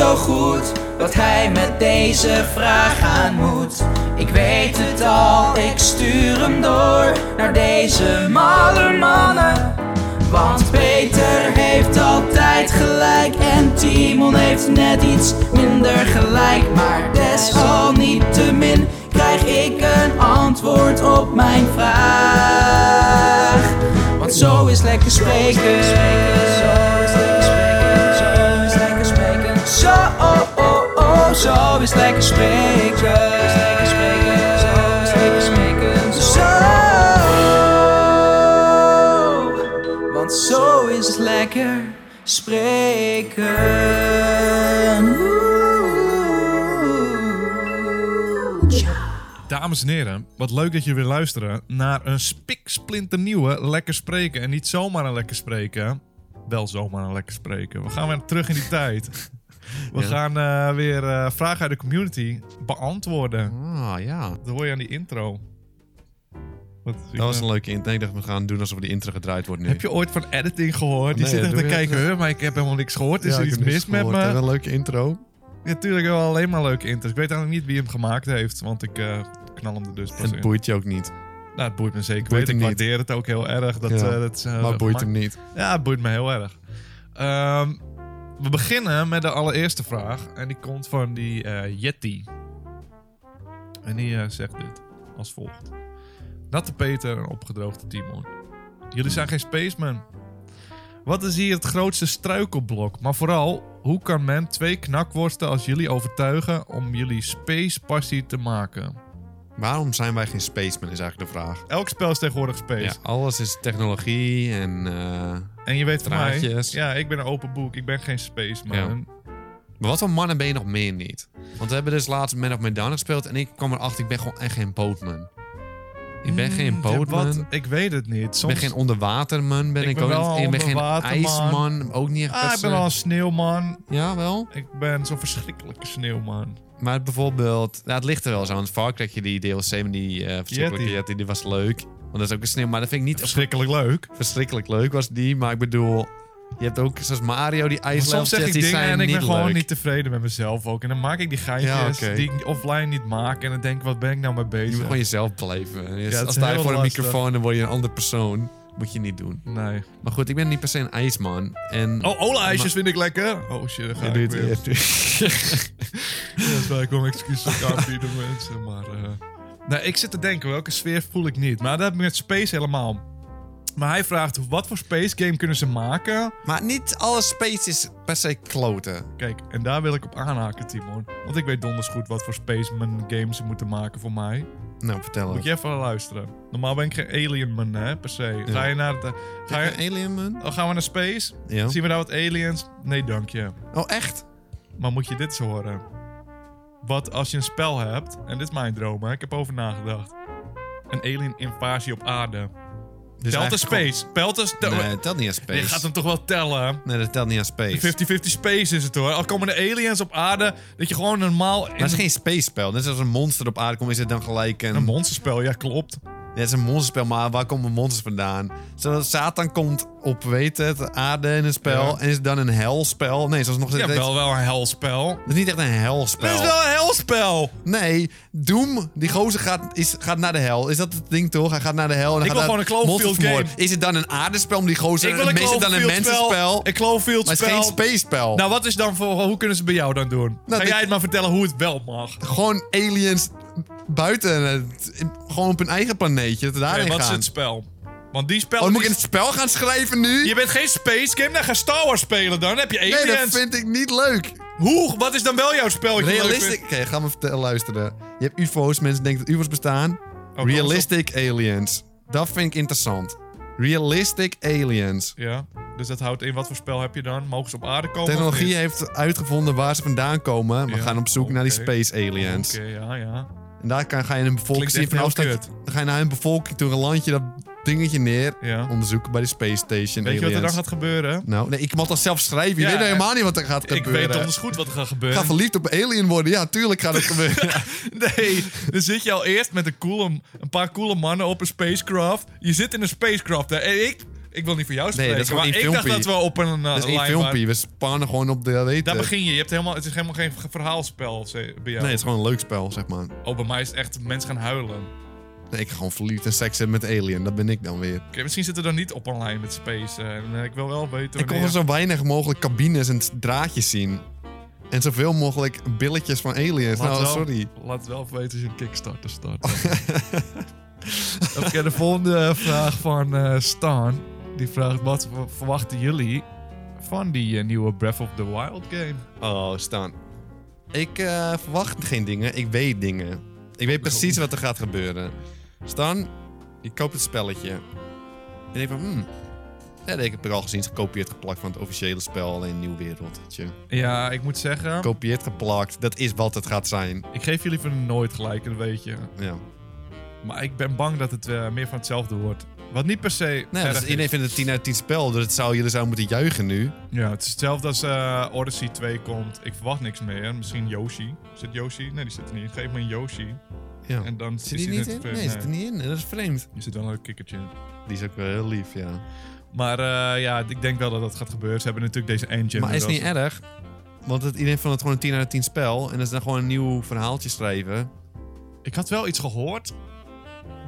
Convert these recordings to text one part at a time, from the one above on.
zo goed wat hij met deze vraag aan moet. Ik weet het al, ik stuur hem door naar deze malle mannen. Want Peter heeft altijd gelijk en Timon heeft net iets minder gelijk. Maar desalniettemin krijg ik een antwoord op mijn vraag. Want zo is lekker. Zo is lekker spreken. Zo is lekker spreken. Zo. Want zo is het lekker spreken. Dames en heren, wat leuk dat je weer luisteren naar een spiksplinternieuwe Lekker Spreken. En niet zomaar een Lekker Spreken, wel zomaar een Lekker Spreken. We gaan weer terug in die tijd. We Ja. gaan eh, weer eh, vragen uit de community beantwoorden. Ah, ja. Dat hoor je aan die intro. Wat, Dat was een leuke intro. Ik dacht, we gaan doen alsof die intro gedraaid wordt nu. Heb je ooit van editing gehoord? Die Nee, zitten doe te kijken, huh, maar ik heb helemaal niks gehoord. Is Ja, er iets heb mis met me? En Een leuke intro. Natuurlijk wel alleen maar leuke intros. Ik weet eigenlijk niet wie hem gemaakt heeft, want ik eh, knal hem er dus pas En het boeit je ook niet. Nou, het boeit me zeker Boeit weten. Ik waardeer het ook heel erg. Dat, Ja. eh, dat, eh, maar boeit hem niet. Ja, het boeit me heel erg. Ehm, we beginnen met de allereerste vraag. En die komt van die eh, Yeti. En die eh, zegt dit als volgt. Natte Peter en opgedroogde Timon. Jullie zijn geen spaceman. Wat is hier het grootste struikelblok? Maar vooral, hoe kan men twee knakworsten als jullie overtuigen om jullie space passie te maken? Waarom zijn wij geen spaceman, is eigenlijk de vraag. Elk spel is tegenwoordig space. Ja, alles is technologie en... eh, En je weet van mij, ja, ik ben een open boek. Ik ben geen spaceman. Maar wat voor mannen ben je nog meer niet? Want we hebben dus laatst Man of Medan gespeeld en ik kwam erachter, ik ben gewoon echt geen bootman. Ik ben geen Mm, ja, bootman. wat? Ik weet het niet. Ik Soms... ben geen onderwaterman, ben Ik ik, ben ook wel niet. Ik ben geen onderwaterman. ijsman, ook niet echt Ah, ik ben wel een sneeuwman. Ja, wel. Ik ben zo'n verschrikkelijke sneeuwman. Maar bijvoorbeeld, ja, het ligt er wel zo aan. Het Far Cry, die DLC met die eh verschrikkelijke Yeti. Yeti, die was leuk. Want dat is ook een sneeuw, maar dat vind ik niet Verschrikkelijk leuk. verschrikkelijk leuk was die. Maar ik bedoel, je hebt ook zoals Mario, die Maar soms ijslevels, zeg ik die dingen zijn en ik niet ben gewoon leuk. niet tevreden met mezelf ook. En dan maak ik die geintjes Ja, oké. die ik offline niet maak. En dan denk ik, wat ben ik nou mee Je bezig? moet gewoon jezelf blijven. is Als sta je heel voor een lastig. microfoon, dan word je een andere persoon. Moet je niet doen. Nee. Maar goed, ik ben niet per se een ijsman. En Oh, ola-ijsjes vind ik lekker. Oh shit, dan ga Je ik doet- weer. Ja, dat zou ik wel ook aanbieden, mensen. Maar, eh nee, ik zit te denken, welke sfeer voel ik niet? Maar dat heb ik met Space helemaal. Maar hij vraagt, wat voor Space game kunnen ze maken? maar niet alle space is per se kloten. Kijk, en daar wil ik op aanhaken, Timon. Want ik weet donders goed wat voor Spaceman games ze moeten maken voor mij. Nou, vertel Moet het. je even luisteren. Normaal ben ik geen alienman, hè, per se. Ga je naar de... Ga je, Alien Man? oh, gaan we naar Space? Ja. Zien we daar wat aliens? Nee, dank je. Oh, echt? Maar moet je dit eens horen. Wat als je een spel hebt, en dit is mijn droom, hè, ik heb over nagedacht. Een alien invasie op aarde. Dus Telt de eigenlijk space. Telt de Nee, dat telt niet als space. Je gaat hem toch wel tellen? Nee, dat telt niet als space. 50-50 space is het hoor. Al komen er aliens op aarde, dat je gewoon normaal... In Maar het is geen space spel. Net als een monster op aarde komt, is het dan gelijk een... Een monsterspel, ja klopt. Ja, het is een monsterspel, maar waar komen monsters vandaan? Zoals Satan komt op, weet het, aarde in een spel. Ja. En is het dan een helspel? Nee, zoals nog Ja, steeds... wel wel een helspel. Dat is niet echt een helspel. Het is wel een helspel. Nee, Doom, die gozer gaat, is, gaat naar de hel. Is dat het ding toch? Hij gaat naar de hel. En Ik wil gewoon een Cloverfield game. Is het dan een aardespel om die gozer... Ik wil een is het dan een mensenspel? spel. Een Cloverfield Maar het is spel. geen space spel. Nou, wat is dan voor... Hoe kunnen ze bij jou dan doen? Ga dit- jij het maar vertellen hoe het wel mag. Gewoon aliens buiten. het- Gewoon op hun eigen planeetje. Dat we daarin Oké, wat is het spel? Want die spel... Oh, moet ik in het spel gaan schrijven nu? Je bent geen space game, dan ga Star Wars spelen dan. Dan heb je aliens. Nee, dat vind ik niet leuk. Hoe? Wat is dan wel jouw spel? Realistic. Oké, ga me vertellen, luisteren. Je hebt UFO's, mensen denken dat UFO's bestaan. eens Realistic aliens. Dat vind ik interessant. Realistic aliens. Ja, dus dat houdt in wat voor spel heb je dan? Mogen ze op aarde komen? Technologie heeft uitgevonden waar ze vandaan komen. We Ja, gaan op zoek naar die space aliens. Oké, ja, ja. En daar kan, ga je een bevolking zien van afstand. kut. Dan ga je naar een bevolking toe, een landje, dat dingetje neer. Ja. Onderzoeken bij de space station Weet je wat er dan gaat gebeuren? Nou, nee, ik moet dat zelf schrijven. Je Ja, weet nou helemaal niet wat er gaat Ik gebeuren. weet donders goed wat er gaat Ik gebeuren. ga verliefd op alien worden. Ja, tuurlijk gaat het gebeuren. Nee, dan zit je al eerst met een, coole, een paar coole mannen op een spacecraft. Je zit in een spacecraft hè. en ik Ik wil niet voor jou Nee, spreken, dat is maar ik dacht dat we op een uh, Dat is één lijn filmpje. waren. We spannen gewoon op de... Weet Daar begin je. je hebt helemaal, het is helemaal geen verhaalspel ze- bij jou. Nee, het is gewoon een leuk spel, zeg maar. Oh, bij mij is het echt mensen gaan huilen. Nee, ik ga gewoon verliefd en seks hebben met Alien. Dat ben ik dan weer. Oké, misschien zitten we dan niet op lijn met Space. eh, en, eh, ik wil wel weten Ik kon gewoon zo weinig mogelijk cabines en draadjes zien. En zoveel mogelijk billetjes van aliens. Laat nou, wel- sorry. Laat wel weten als je een Kickstarter start. Oké, de volgende vraag van eh Stan. Die vraagt, wat verwachten jullie van die eh, nieuwe Breath of the Wild game? Oh, staan. Ik eh, verwacht geen dingen, ik weet dingen. Ik weet precies wat er gaat gebeuren. Stan, je koopt het spelletje. En je denkt van, hmm. Ja, ik heb het al gezien, gekopieerd geplakt van het officiële spel, alleen een nieuw wereldje. Ja, ik moet zeggen, Gekopieerd geplakt, dat is wat het gaat zijn. ik geef jullie van nooit gelijk, dat weet je. Ja. Maar ik ben bang dat het eh, meer van hetzelfde wordt. Wat niet per se Nee, dus iedereen vindt het 10 uit 10 spel, dus het zou, jullie zouden moeten juichen nu. Ja, het is hetzelfde als eh, Odyssey 2 komt. Ik verwacht niks meer. Misschien Yoshi. Zit Yoshi? Nee, die zit er niet. Geef me een Yoshi. Ja. En dan Zit hij niet in? ver- Nee, zit er niet in. Dat is vreemd. Er zit wel een kikkertje in. Die is ook wel heel lief, ja. Maar eh, ja, ik denk wel dat dat gaat gebeuren. Ze hebben natuurlijk deze engine. Maar is niet wel- erg. Want het, iedereen vond het gewoon een 10 uit 10 spel. En dat is dan gewoon een nieuw verhaaltje schrijven. Ik had wel iets gehoord.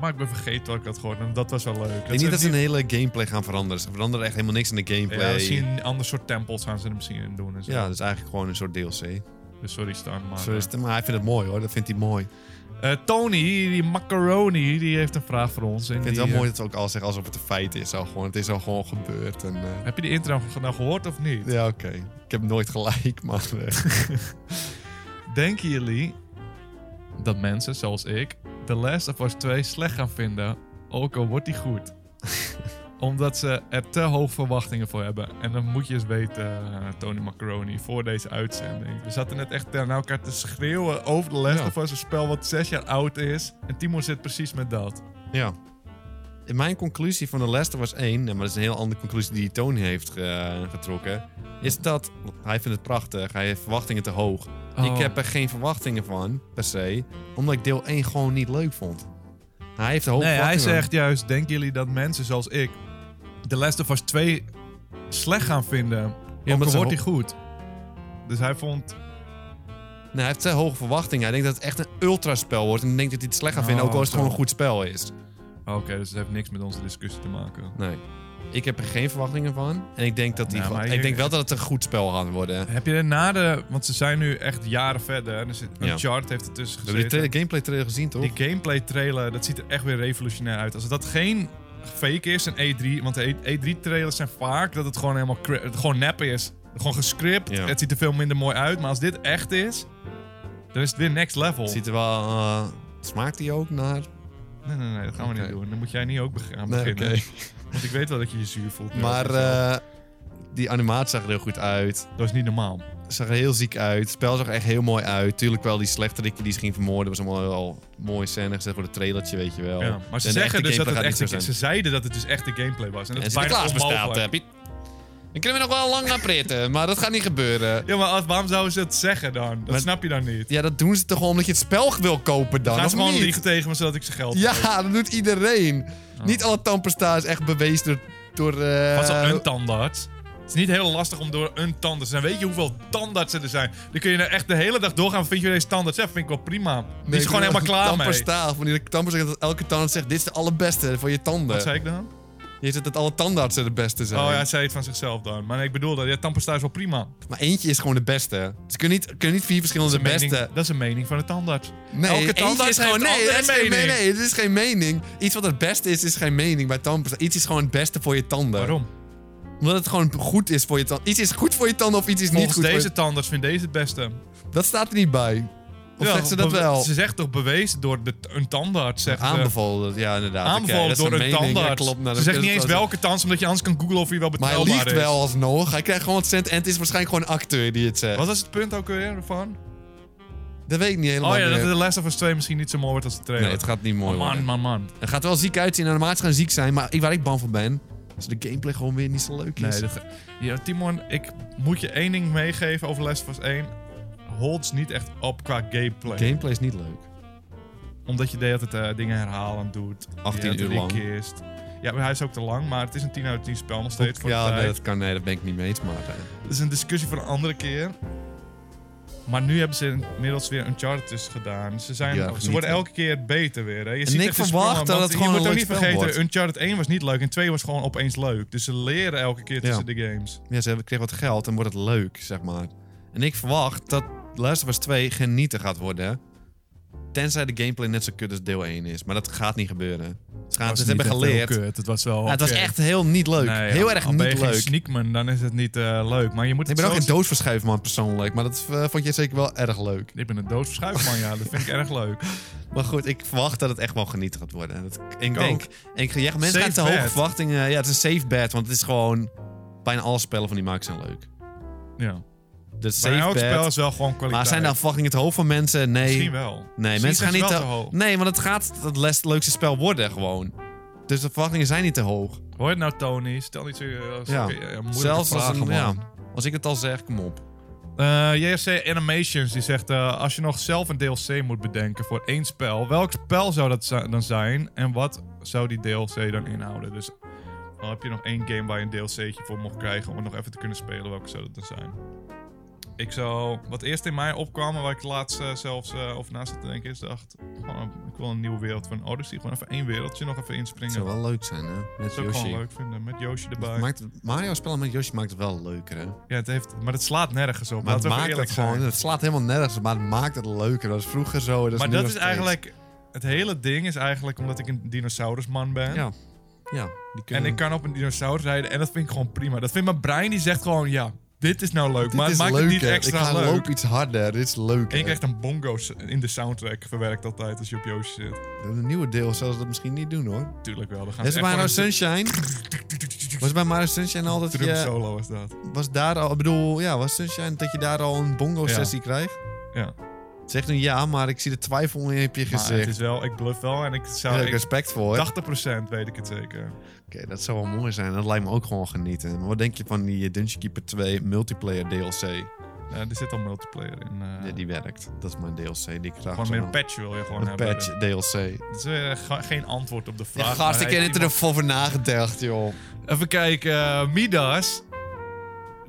Maar ik ben vergeten wat ik had gehoord. En dat was wel leuk. Ik denk niet dat ze een hele gameplay gaan veranderen. Ze veranderen echt helemaal niks in de gameplay. Ja, Ja, misschien een ander soort tempels gaan ze er misschien in doen. En zo. dat is eigenlijk gewoon een soort DLC. Dus sorry Stan. Maar, het. Maar hij vindt het mooi hoor. Dat vindt hij mooi. eh, Tony, die macaroni, die heeft een vraag voor ons. En Ik vind het wel eh, mooi dat ze ook al zeggen alsof het een feit is. Al gewoon, het is al gewoon gebeurd. En, eh, Heb je die intro nou gehoord of niet? ja, oké. Ik heb nooit gelijk, maar... eh, Denken jullie dat mensen zoals ik The Last of Us 2 slecht gaan vinden, ook al wordt die goed? Omdat ze er te hoog verwachtingen voor hebben. En dan moet je eens weten, eh, Tony Macaroni, voor deze uitzending. We zaten net echt naar elkaar te schreeuwen over The Last Ja. of Us, een spel wat zes jaar oud is. En Timo zit precies met dat. Ja. In mijn conclusie van The Last of Us 1, maar dat is een heel andere conclusie die Tony heeft eh, getrokken, is dat hij vindt het prachtig, hij heeft verwachtingen te hoog. Oh. Ik heb er geen verwachtingen van, per se, omdat ik deel 1 gewoon niet leuk vond. Hij heeft de hoge Nee, hij zegt juist, denken jullie dat mensen zoals ik The Last of Us 2 slecht gaan vinden? omdat al ze wordt die goed. Dus hij vond... Nee, hij heeft te hoge verwachtingen. Hij denkt dat het echt een ultraspel wordt en denkt dat hij het slecht gaat vinden, Oh, ook al is het gewoon een goed spel is. Oké, dus het heeft niks met onze discussie te maken. Nee. Ik heb er geen verwachtingen van. En ik denk, dat die Nou, gewoon- maar ik je- denk wel dat het een goed spel gaat worden. We Heb je er na de... Want ze zijn nu echt jaren verder. En er zit, Ja. Uncharted heeft er tussen hebben die gezeten. gameplay trailer gezien, toch? Die gameplay trailer, dat ziet er echt weer revolutionair uit. Als dat geen fake is, een E3... Want de E3 trailers zijn vaak dat het gewoon helemaal gewoon nep is. Gewoon gescript. Ja. Het ziet er veel minder mooi uit. Maar als dit echt is, dan is het weer next level. Ziet er wel... eh, smaakt die ook naar... Nee, nee, nee, dat gaan we niet doen. Dan moet jij niet ook Nee, beginnen. Want ik weet wel dat je je zuur voelt. Maar eh, die animatie zag er heel goed uit. dat is niet normaal. Het zag er heel ziek uit. Het spel zag er echt heel mooi uit. Tuurlijk wel die slechterik die ze ging vermoorden. was allemaal wel mooie scène gezet voor het trailertje, weet je wel. Ja, maar ze En de zeggen dus dat het echt... Ze zeiden dat het dus echt de gameplay was. En dat En is bijna onmogelijk. Dan kunnen we nog wel lang naar pritten, maar dat gaat niet gebeuren. Ja, maar als- waarom zouden ze het zeggen dan? Dat Maar- snap je dan niet. Ja, dat doen ze toch gewoon omdat je het spel wil kopen dan, Gaan ze gewoon liegen tegen me zodat ik ze geld Ja, dat doet iedereen. Oh. Niet alle tandpasta is echt bewezen door... door Wat is al een tandarts? Het is niet heel lastig om door een tandarts te zijn. Weet je hoeveel tandartsen er zijn? Dan kun je er echt de hele dag doorgaan. Vind je deze tandarts? Ja, vind ik wel prima. Die is gewoon helemaal klaar mee. Tandpasta, tandpasta zegt dat elke tandarts zegt... dit is de allerbeste voor je tanden. Wat zei ik dan? Je zegt dat alle tandartsen de beste zijn. Oh ja, zei het van zichzelf dan. Maar nee, ik bedoel dat. Ja, tandpasta is wel prima. Maar eentje is gewoon de beste. Dus kun je niet, niet vier verschillende Dat beste... dat is een mening van de tandarts. Nee, Elke tandarts is gewoon... Nee, dat is geen, nee, nee, het is geen mening. Iets wat het beste is, is geen mening bij tandpasta. Iets is gewoon het beste voor je tanden. Waarom? Omdat het gewoon goed is voor je tanden. Iets is goed voor je tanden of iets is niet goed voor deze je... tandarts vindt deze het beste. Dat staat er niet bij. Of Ja, zegt ze dat wel? Ze zegt toch bewezen door de, een tandarts. Zegt, ze. Aanbevolen, ja inderdaad. Aanbevolen is door een mening, ja, tandarts. klopt, nou, ze zegt is niet eens welke tandarts, omdat je anders kan googlen of hij wel Maar hij liegt is. wel alsnog. Hij krijgt gewoon het cent en het is waarschijnlijk gewoon een acteur die het zegt. Wat is het punt ook weer ervan? Dat weet ik niet helemaal Oh ja, dat de Last of Us 2 misschien niet zo mooi wordt als de trailer. Nee, het gaat niet mooi Oh, man, worden. man, man. Het gaat wel ziek uitzien. De animaties gaan ziek zijn. Maar ik, waar ik bang voor ben... is dat de gameplay gewoon weer niet zo leuk is. Nee, dat ja, Timon, ik moet je één ding meegeven over Last of Us 1. Holds niet echt op qua gameplay. Gameplay is niet leuk. Omdat je de hele tijd eh, dingen herhalen doet. 18 Die uur lang. Ja, maar hij is ook te lang, maar het is een 10 uit 10 spel nog steeds voor Ja, nee, dat kan, nee, dat ben ik niet mee eens, maar... eh, Dat is een discussie voor een andere keer. Maar nu hebben ze inmiddels weer Uncharted dus gedaan. Ze, zijn, Ja, ze worden elke keer beter weer. Hè. Je En ziet ik verwacht dat het gewoon Je moet ook niet vergeten, wordt. Uncharted 1 was niet leuk en 2 was gewoon opeens leuk. Dus ze leren elke keer tussen Ja. de games. Ja, ze hebben, kregen wat geld en wordt het leuk, zeg maar. En ik verwacht dat Last of Us 2 genieten gaat worden. Tenzij de gameplay net zo kut als deel 1 is. Maar dat gaat niet gebeuren. Ze, gaan, ze hebben geleerd. Het was wel Ja, het was echt heel niet leuk. Nee, heel al- erg al niet leuk. sneakman, dan is het niet eh, leuk. Maar je moet Ik ben ook een doosverschuifman persoonlijk. Maar dat eh, vond je zeker wel erg leuk. Ik ben een doodverschuifman, ja. Dat vind ik erg leuk. Maar goed, ik verwacht dat het echt wel genieten gaat worden. Dat, ik Ik denk... Ik, ja, mensen gaan Safe te hoge verwachtingen... Ja, het is een safe bet. Want het is gewoon... Bijna alle spellen van die maken zijn leuk. Ja. Maar safe elk bet. spel is wel gewoon kwaliteit. Maar zijn de verwachtingen te hoog van mensen? Nee. Misschien wel. Nee, Misschien mensen gaan niet te, hoog. Nee, want het gaat het les- leukste spel worden gewoon. Dus de verwachtingen zijn niet te hoog. Hoor je het nou, Tony? Stel niet zo uh, Ja. moeilijke Zelfs als, een, ja, als ik het al zeg, kom op. Eh, JSC Animations die zegt: eh, Als je nog zelf een DLC moet bedenken voor één spel, welk spel zou dat dan zijn en wat zou die DLC dan inhouden? Dus dan heb je nog één game waar je een DLC'tje voor mocht krijgen om het nog even te kunnen spelen, welke zou dat dan zijn? Ik zou, wat eerst in mij opkwam, en waar ik laatst eh, zelfs eh, over na zat te denken, is dacht, gewoon, ik wil een nieuwe wereld van Odyssey. Gewoon even één wereldje nog even Het inspringen. zou wel leuk zijn, hè? Met dat zou ik gewoon leuk vinden, met Yoshi erbij. Maakt het, Mario spellen met Yoshi maakt het wel leuker, hè? Ja, het heeft, maar het slaat nergens op. Maar het maakt het gewoon... zijn. Het slaat helemaal nergens op, maar het maakt het leuker. Dat is vroeger zo, dat is maar dat is eigenlijk... Het hele ding is eigenlijk omdat ik een dinosaurusman ben. Ja. Ja, die En ik kan op een dinosaurus rijden en dat vind ik gewoon prima. Dat vindt mijn brein, die zegt gewoon, ja, dit is nou leuk. Dit maar het maakt het niet extra Ik ga leuk. lopen iets harder, dit is leuker. En je krijgt een bongo in de soundtrack verwerkt altijd als je op Yoshi zit. Een nieuwe deel zouden ze dat misschien niet doen, hoor. Tuurlijk wel. Dan gaan Is Mario Sunshine... Was bij Mario Sunshine al dat drum solo was dat. Was daar al... Ik bedoel, ja, was Sunshine dat je daar al een bongo-sessie krijgt? Ja. Zeg nu ja, maar ik zie de twijfel in je Maar het gezicht. is wel, ik bluff wel en ik Daar zou... heb ik respect voor. 80% weet ik het zeker. Oké, dat zou wel mooi zijn. Dat lijkt me ook gewoon genieten. Maar wat denk je van die Dungeon Keeper 2 multiplayer DLC? Ja, er zit al multiplayer in. eh, Ja, die werkt. Dat is mijn DLC die ik graag gewoon meer een patch wil je gewoon Een hebben. patch DLC. Het is eh, ge- geen antwoord op de Ja, vraag. gast, maar ik heb er iemand- ervoor over nagedacht, joh. Even kijken, eh, Midas.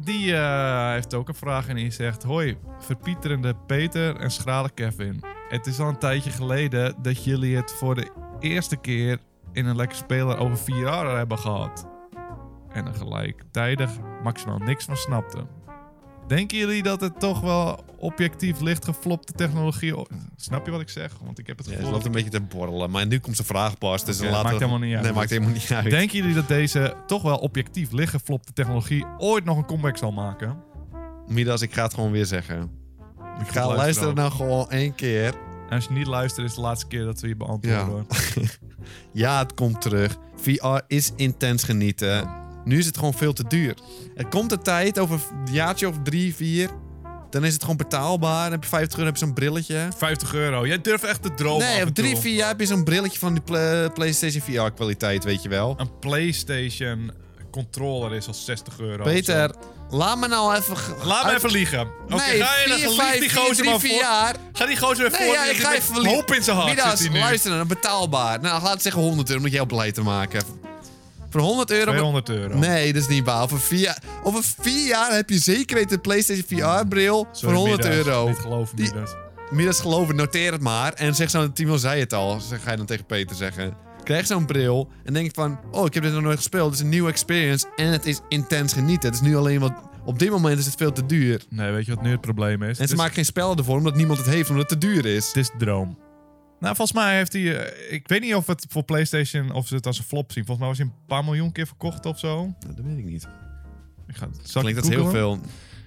Die eh, heeft ook een vraag en die zegt... Hoi, verpieterende Peter en schrale Kevin. Het is al een tijdje geleden dat jullie het voor de eerste keer... in een lekker speler over VR hebben gehad. En er gelijktijdig maximaal niks van snapten. Denken jullie dat het toch wel objectief licht geflopte technologie... Snap je wat ik zeg? Want ik heb het Ja, gevoel het loopt dat een beetje te borrelen. Maar nu komt zijn vraag pas. Dus maakt helemaal niet uit. Nee, maakt helemaal niet uit. Denken jullie dat deze toch wel objectief lichtgeflopte technologie ooit nog een comeback zal maken? Midas, ik ga het gewoon weer zeggen. Ik ga luisteren ook. nou gewoon één keer. En als je niet luistert, is het de laatste keer dat we je beantwoorden. Ja. Ja, het komt terug. VR is intens genieten. Nu is het gewoon veel te duur. Er komt een tijd, over een jaartje of drie, vier... Dan is het gewoon betaalbaar. Dan heb je 50 euro, heb je zo'n brilletje. 50 euro. Jij durft echt te dromen. Nee, op drie, toe. vier jaar heb je zo'n brilletje van die pla- PlayStation VR kwaliteit, weet je wel. Een PlayStation controller is al 60 euro. Peter, laat me nou even... Laat me even liegen. Oké, Nee, ga je vier, vijf, die vier, gozer drie, maar vier voor. jaar. Ga die gozer even Nee, voor. ja, ik ga even... hoop in zijn hart. Midas, luister dan, betaalbaar. Nou, laat het zeggen 100 euro, om het jou blij te maken. Voor 100 euro... 200 euro. Nee, dat is niet waar. Over vier, over vier jaar heb je zeker weten een PlayStation VR-bril voor Sorry, 100 Midas. euro. Niet geloven, Die- Midas. Midas geloven, noteer het maar. En zeg zo, Timo zei het al. Zeg, ga je dan tegen Peter zeggen. Krijg zo'n bril en denk van... Oh, ik heb dit nog nooit gespeeld. Het is een nieuwe experience en het is intens genieten. Het is nu alleen wat... Op dit moment is het veel te duur. Nee, weet je wat nu het probleem is? En Het ze is- maken geen spellen ervoor omdat niemand het heeft, omdat het te duur is. Het is droom. Nou, volgens mij heeft hij... eh, ik weet niet of het voor PlayStation... of ze het als een flop zien. Volgens mij was hij een paar miljoen keer verkocht of zo. Nou, dat weet ik niet. Ik ga, Klinkt dat heel veel.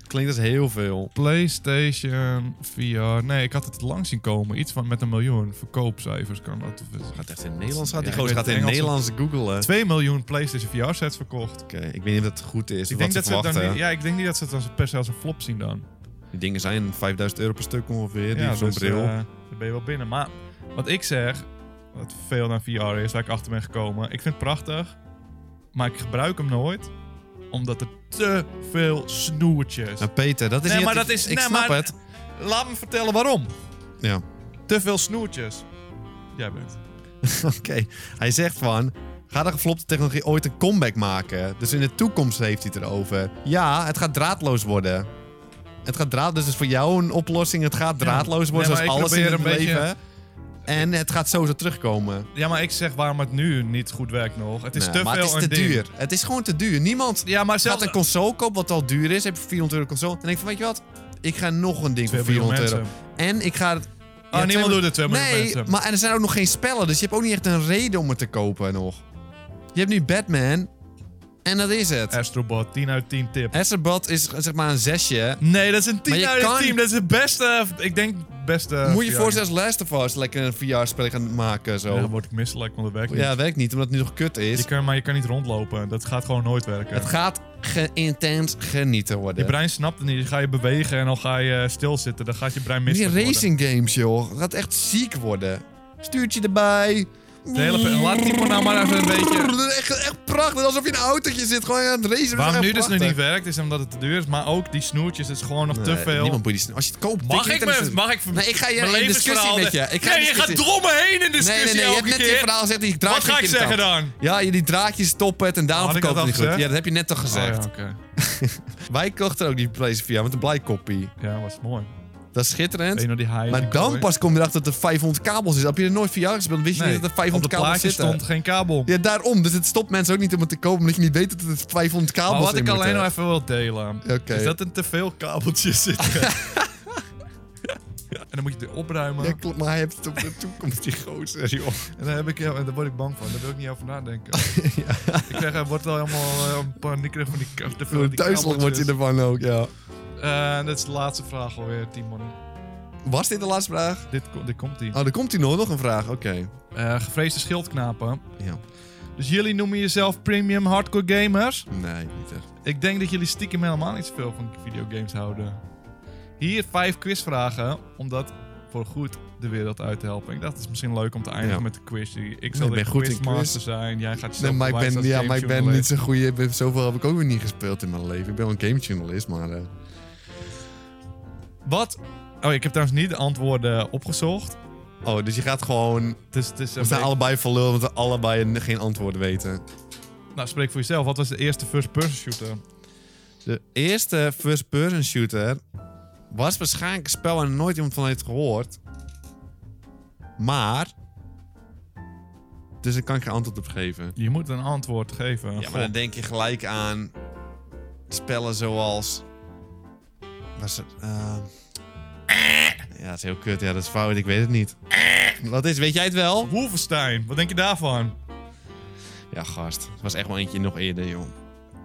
Klinkt dat heel veel. PlayStation VR. Nee, ik had het lang zien komen. Iets van met een miljoen verkoopcijfers kan dat. Gaat echt in het Nederlands? Gaat die Ja, gaat in. Nederlands googelen. 2 miljoen PlayStation VR sets verkocht. Oké, ik weet niet of dat goed is. Ik denk, dat ze dan niet, ja, ik denk niet dat ze het als per se als een flop zien dan. Die dingen zijn 5000 euro per stuk ongeveer. Die ja, zo'n dus, bril. eh, daar ben je wel binnen. Maar wat ik zeg, wat veel naar VR is, waar ik achter ben gekomen. Ik vind het prachtig, maar ik gebruik hem nooit. Omdat er te veel snoertjes. Nou, Peter, dat is Nee, maar dat is- Ik nee, snap maar- het. Laat me vertellen waarom. Ja. Te veel snoertjes. Jij bent. Oké. Hij zegt van... Gaat de geflopte technologie ooit een comeback maken? Dus in de toekomst heeft hij het erover. Ja, het gaat draadloos worden. Het gaat draadloos. Dus voor jou een oplossing. Het gaat draadloos worden, maar zoals alles in het een beetje- leven. En het gaat sowieso terugkomen. Ja, maar ik zeg waarom het nu niet goed werkt nog. Het is Nee, te maar veel het is te een ding. duur. Het is gewoon te duur. Niemand Ja, maar zelfs... gaat een console kopen wat al duur is. Heb je 400 euro console. Dan denk ik van, weet je wat? Ik ga nog een ding voor 2 miljoen 400 euro. En ik ga het... Ja, niemand twee- doet het, 2 miljoen Nee, mensen. maar en er zijn ook nog geen spellen. Dus je hebt ook niet echt een reden om het te kopen nog. Je hebt nu Batman. En dat is het. Astrobot, 10 uit 10 tip. Astrobot is zeg maar een zesje. Nee, dat is een 10 Maar je uit kan- 10. Dat is het beste, ik denk beste... Moet je VR. voorstellen als Last of Us lekker een VR-spel gaan maken zo. Ja, Ja, dan word ik misselijk, want dat werkt niet. dat werkt niet, omdat het nu nog kut is. Je kan, maar je kan niet rondlopen. Dat gaat gewoon nooit werken. Het gaat ge intens genieten worden. Je brein snapt het niet. Dan ga je bewegen en dan ga je eh, stilzitten. Dan gaat je brein Die misselijk worden. racing games, joh. Het gaat echt ziek worden. Stuurtje erbij. De hele, laat Timo nou maar even een beetje... Echt, echt prachtig. Alsof je in een autootje zit. Gewoon aan het racen. Waarom nu dus nog niet werkt, is omdat het te duur is. Maar ook die snoertjes, is gewoon nog te Nee, veel. Niemand boeit die Als je het koopt... Mag ik, me, mag ik Nee, ik ga je in discussie met je. Ik ga nee, je gaat drommen heen in Nee, discussie nee, nee. Je hebt net in verhaal gezegd die Wat ga ik zeggen dan? Ja, die draadjes stoppen het en daarom verkoopt het niet goed. Ja, dat heb je net toch gezegd. Wij kochten ook die PlayStation VR met een blijkopie. Ja, was mooi. Dat is schitterend. Weet je nog die high Maar dan pas kom je erachter dat er 500 kabels is. Heb je er nooit VR gespeeld, wist je Nee, niet dat er op de 500 kabels plaatje zitten. stond geen kabel. Ja, daarom. Dus het stopt mensen ook niet om het te kopen, omdat je niet weet dat er 500 kabels Maar wat in ik alleen moeten. nog even wil delen, Oké. is dat er te veel kabeltjes zitten. en dan moet je het opruimen. Ja, klopt, maar hij heeft het op de toekomst, die gozer, joh. En daar, heb ik, ja, daar word ik bang van. Daar wil ik niet over nadenken. Ik krijg, er wordt al helemaal uh, paniekerig van die, ka- te veel van die Duizelig word je ervan ook, ja. Eh, dat is de laatste vraag alweer, Timon. Was dit de laatste vraag? Dit, dit komt ie. Oh, er komt hier nog, nog een vraag. Oké. Eh, gevreesde schildknapen. Ja. Dus jullie noemen jezelf premium hardcore gamers? Nee, niet echt. Ik denk dat jullie stiekem helemaal niet zoveel van videogames houden. Hier vijf quizvragen, om dat voor goed de wereld uit te helpen. Ik dacht, het is misschien leuk om te eindigen Ja. met de quiz. Ik ik zal goed in quizmaster quiz. zijn. Jij gaat Nee, maar ik ben, ja, maar ik ben niet zo goed. Ik ben- Zoveel heb ik ook weer niet gespeeld in mijn leven. Ik ben wel een gamejournalist, maar... eh, Wat? Oh, ik heb trouwens niet de antwoorden opgezocht. Oh, dus je gaat gewoon... Het is We zijn allebei van lul, omdat we allebei geen antwoorden weten. Nou, spreek voor jezelf. Wat was de eerste first-person shooter? De eerste first-person shooter was waarschijnlijk een spel waar nooit iemand van heeft gehoord. Maar... Dus daar kan ik geen antwoord op geven. Je moet een antwoord geven. Ja, maar dan denk je gelijk aan spellen zoals. Was het. eh, Ja, dat is heel kut. Ja, dat is fout. Ik weet het niet. Wat is, weet jij het wel? Wolfenstein, wat denk je daarvan? Ja, gast. Het was echt wel eentje nog eerder, joh.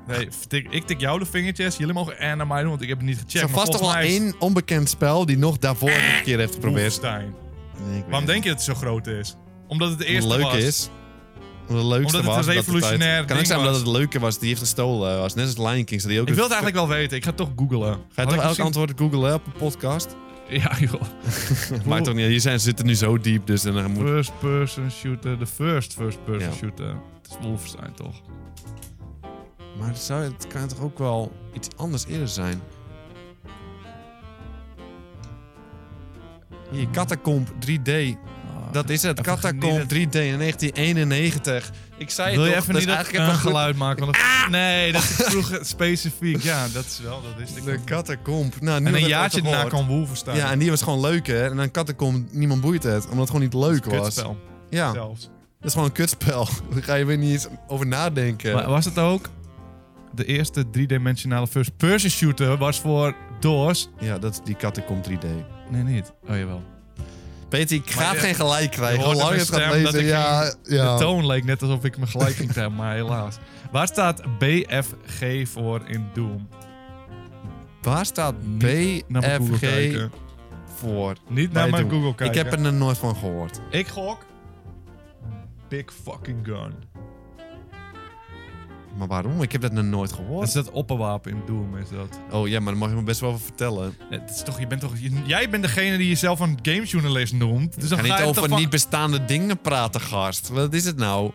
Nee, tik- ik tik jou de vingertjes. Jullie mogen er naar mij doen, want ik heb het niet Er gecheckt. is maar vast toch wel is één onbekend spel die nog daarvoor een keer heeft geprobeerd. Wolfenstein. Nee, Waarom denk je dat het zo groot is? Omdat het de eerste leuk was. is. Omdat het leukste Omdat het was. een dat revolutionair Kan ook ding zijn omdat was. het leuke was. Die heeft gestolen. Was net als Lion King. Die ook Ik wil het eigenlijk wel weten. Ik ga toch googlen. Ga je toch elk antwoord googlen op een podcast? Ja, joh. Maakt toch niet. Hier zijn, zitten nu zo diep, dus dan moet First person shooter. De first first person Ja. shooter. Het is Wolfenstein, toch? Maar het, zou, het kan toch ook wel iets anders eerder zijn? Hier, Catacomb 3D. Dat is het. Ah, Catacomb 3D in 1991. Ik zei het Wil je toch, even dat niet is dat eigenlijk een geluid maken? Want dat- Nee, dat is vroeger specifiek. Ja, dat is wel. Dat ik. De. Catacomb. Nou, En een jaartje daarna gehoord. kwam Wolfenstein. Ja, en die was gewoon leuk, hè. En dan Catacomb, niemand boeit het. Omdat het gewoon niet leuk was. Kutspel. Ja, Zelfs. dat is gewoon een kutspel. Daar ga je weer niet eens over nadenken. Maar was het ook de eerste driedimensionale first person shooter was voor DOS? Ja, dat is die Catacomb 3D. Nee, niet. Oh jawel. Peter, ik ga geen gelijk krijgen. Hoe lang het gaat lezen. Ja, ja. De toon leek net alsof ik me gelijk ging krijgen, maar helaas. Waar staat BFG voor in Doom? Waar staat BFG voor? Niet naar mijn. Google kijken. Ik heb er nooit van gehoord. Ik gok. Big fucking gun. Maar waarom? Ik heb dat nog nooit Dat gehoord. is dat opperwapen in Doom, is dat. Oh ja, maar dan mag je me best wel vertellen. Het is toch, je bent toch, je- jij bent degene die jezelf een gamejournalist noemt. Dus dan ga ga niet je over toch van- niet bestaande dingen praten, gast. Wat is het nou?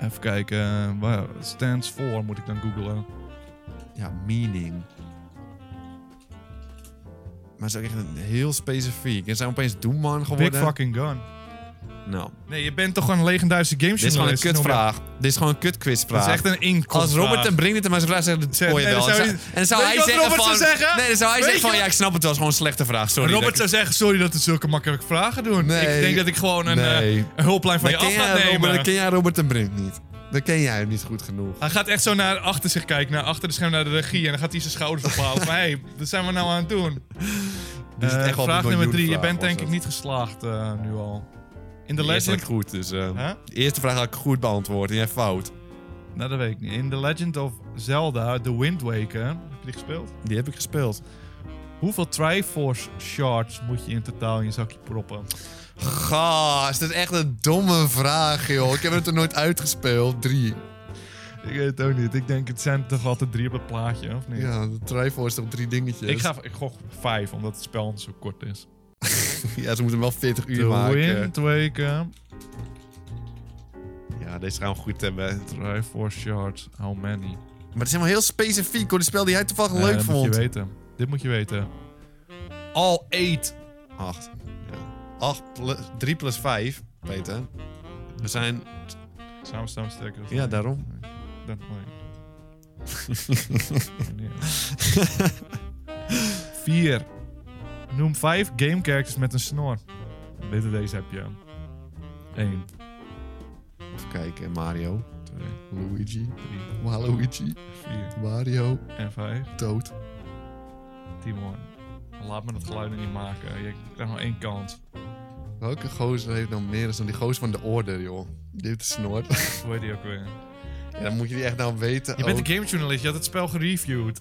Even kijken. eh, Waar stands for moet ik dan googlen. Ja, meaning. Maar het is ook echt een heel specifiek. En zijn opeens Doemman geworden. Big fucking gun. Nou, Nee, je bent toch een legendarische dit is gewoon een gamejournalist. kutvraag. Dit is gewoon een kutquizvraag. Dat is echt een inkomst. Als Robert en dat Zeg- hoor je nee, wel. dan zou En zou- en dan zou Weet hij zeggen van... zeggen? Nee, dan zou hij Weet zeggen van, ja, ik snap het wel, het is gewoon een slechte vraag. Sorry. Robert zou zeggen, sorry dat we zulke makkelijke vragen doen. Nee. Ik denk dat ik gewoon een, eh, een hulplijn van Dan je af ga Robert, nemen. dan ken jij Robert en Brink niet. Dan ken jij hem niet goed genoeg. Hij gaat echt zo naar achter zich kijken, naar achter de scherm naar de regie. En dan gaat hij zijn schouders ophalen. van, hé, hey, wat zijn we nou aan het doen? Dit is echt wel vraag nummer drie. Je bent denk ik het. niet geslaagd eh, nu al. In de eerste had Legend... ik goed, dus... eh, Huh? De eerste vraag had ik goed beantwoord en jij fout. Nou, dat weet ik niet. In The Legend of Zelda, The Wind Waker, heb je die gespeeld? Die heb ik gespeeld. Hoeveel Triforce shards moet je in totaal in je zakje proppen? Gast, dat is echt een domme vraag, joh. Ik heb het er nooit uitgespeeld. Drie. Ik weet het ook niet. Ik denk, het zijn toch altijd drie op het plaatje, of niet? Ja, de Triforce is toch drie dingetjes? Ik, ga, ik gok vijf, omdat het spel zo kort is. Ja, ze moeten wel 40 uur The maken. Wind Waker, Ja, deze gaan we goed hebben. Triforce shards, how many? Maar het is helemaal heel specifiek, hoor. Die spel die jij toevallig Eh, leuk dat vond. moet je weten. Dit moet je weten. All eight. Acht. Ja. Acht plus, drie plus vijf, Peter. We zijn... Samen staan sterker. Ja, wij. daarom. Dan nee. Vier. Noem vijf game characters met een snor. Dit deze heb je. Eén, Even kijken, Mario. twee, Luigi. drie, Waluigi. vier Mario. en vijf. Toad. Timon. Laat me dat geluid niet maken. Je krijgt nog één kans. Welke gozer heeft nou meer dan die gozer van de Order, joh? Die heeft de snor. Hoe heet die ook weer? ja, dan moet je die echt nou weten. Je bent ook. een gamejournalist. Je had het spel gereviewd.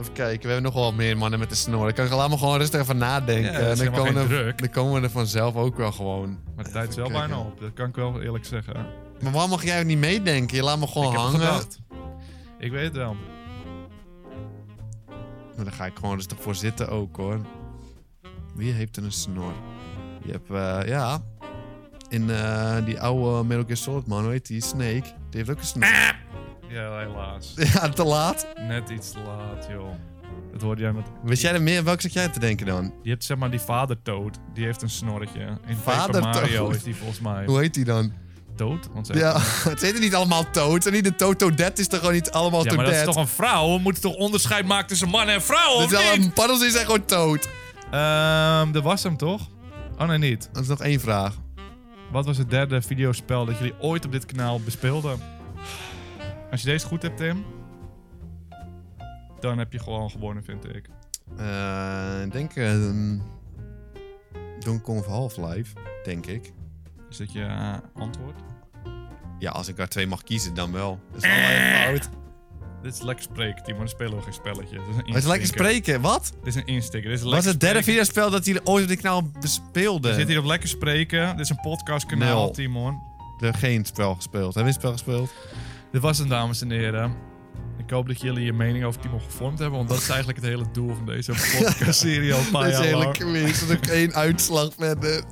Even kijken, we hebben nog wel meer mannen met de snor. Ik kan me gewoon rustig even nadenken. Ja, dat is en dan komen, geen er, druk. dan komen we er vanzelf ook wel gewoon. Maar de tijd is wel bijna op. Dat kan ik wel eerlijk zeggen. Maar waarom mag jij niet meedenken? Je laat me gewoon ik heb hangen. gedacht. Ik weet het wel. Maar daar ga ik gewoon rustig voor zitten ook hoor. Wie heeft er een snor? Je hebt, eh, ja. In eh, die oude Metal Gear Solid man, hoe heet die? Snake. Die heeft ook een snor. Ja, helaas. Ja, te laat. Net iets te laat, joh. Dat hoorde jij met... Wist jij er meer? Welke zat jij te denken dan? Je hebt zeg maar die vader Toad. Die heeft een snorretje. In Vader Mario is die volgens mij. Hoe heet die dan? Toad? Want ze Ja, het heet niet allemaal Toad. En niet de Toto Dead is toch gewoon niet allemaal Ja, maar dat is toch een vrouw? We moeten toch onderscheid maken tussen man en vrouw, of is wel niet? paddels die zijn gewoon Toad. Ehm, dat was hem toch? Oh nee, niet. Dat is nog één vraag. Wat was het derde videospel dat jullie ooit op dit kanaal bespeelden? Als je deze goed hebt, Tim, dan heb je gewoon gewonnen, vind ik. Eh, ik denk... ehm Donkey Kong of Half-Life, denk ik. Is dat je eh, antwoord? Ja, als ik daar twee mag kiezen, dan wel. Dat is allemaal even fout. Dit is lekker spreken, Timo. Dan spelen we geen spelletje. Dit is een Het is lekker spreken. Wat? Dit is een instikker. Dit is Was het derde spreken. videospel dat hij ooit op dit kanaal bespeelde? We zitten hier op Lekker Spreken. Dit is een podcastkanaal, Nul. Timon. Er geen spel gespeeld. Hebben we een spel gespeeld? Dit was het, dames en heren. Ik hoop dat jullie je mening over Timo gevormd hebben, want dat is eigenlijk het hele doel van deze podcastserie al een paar jaar hele lang. Er is nog één uitslag verder.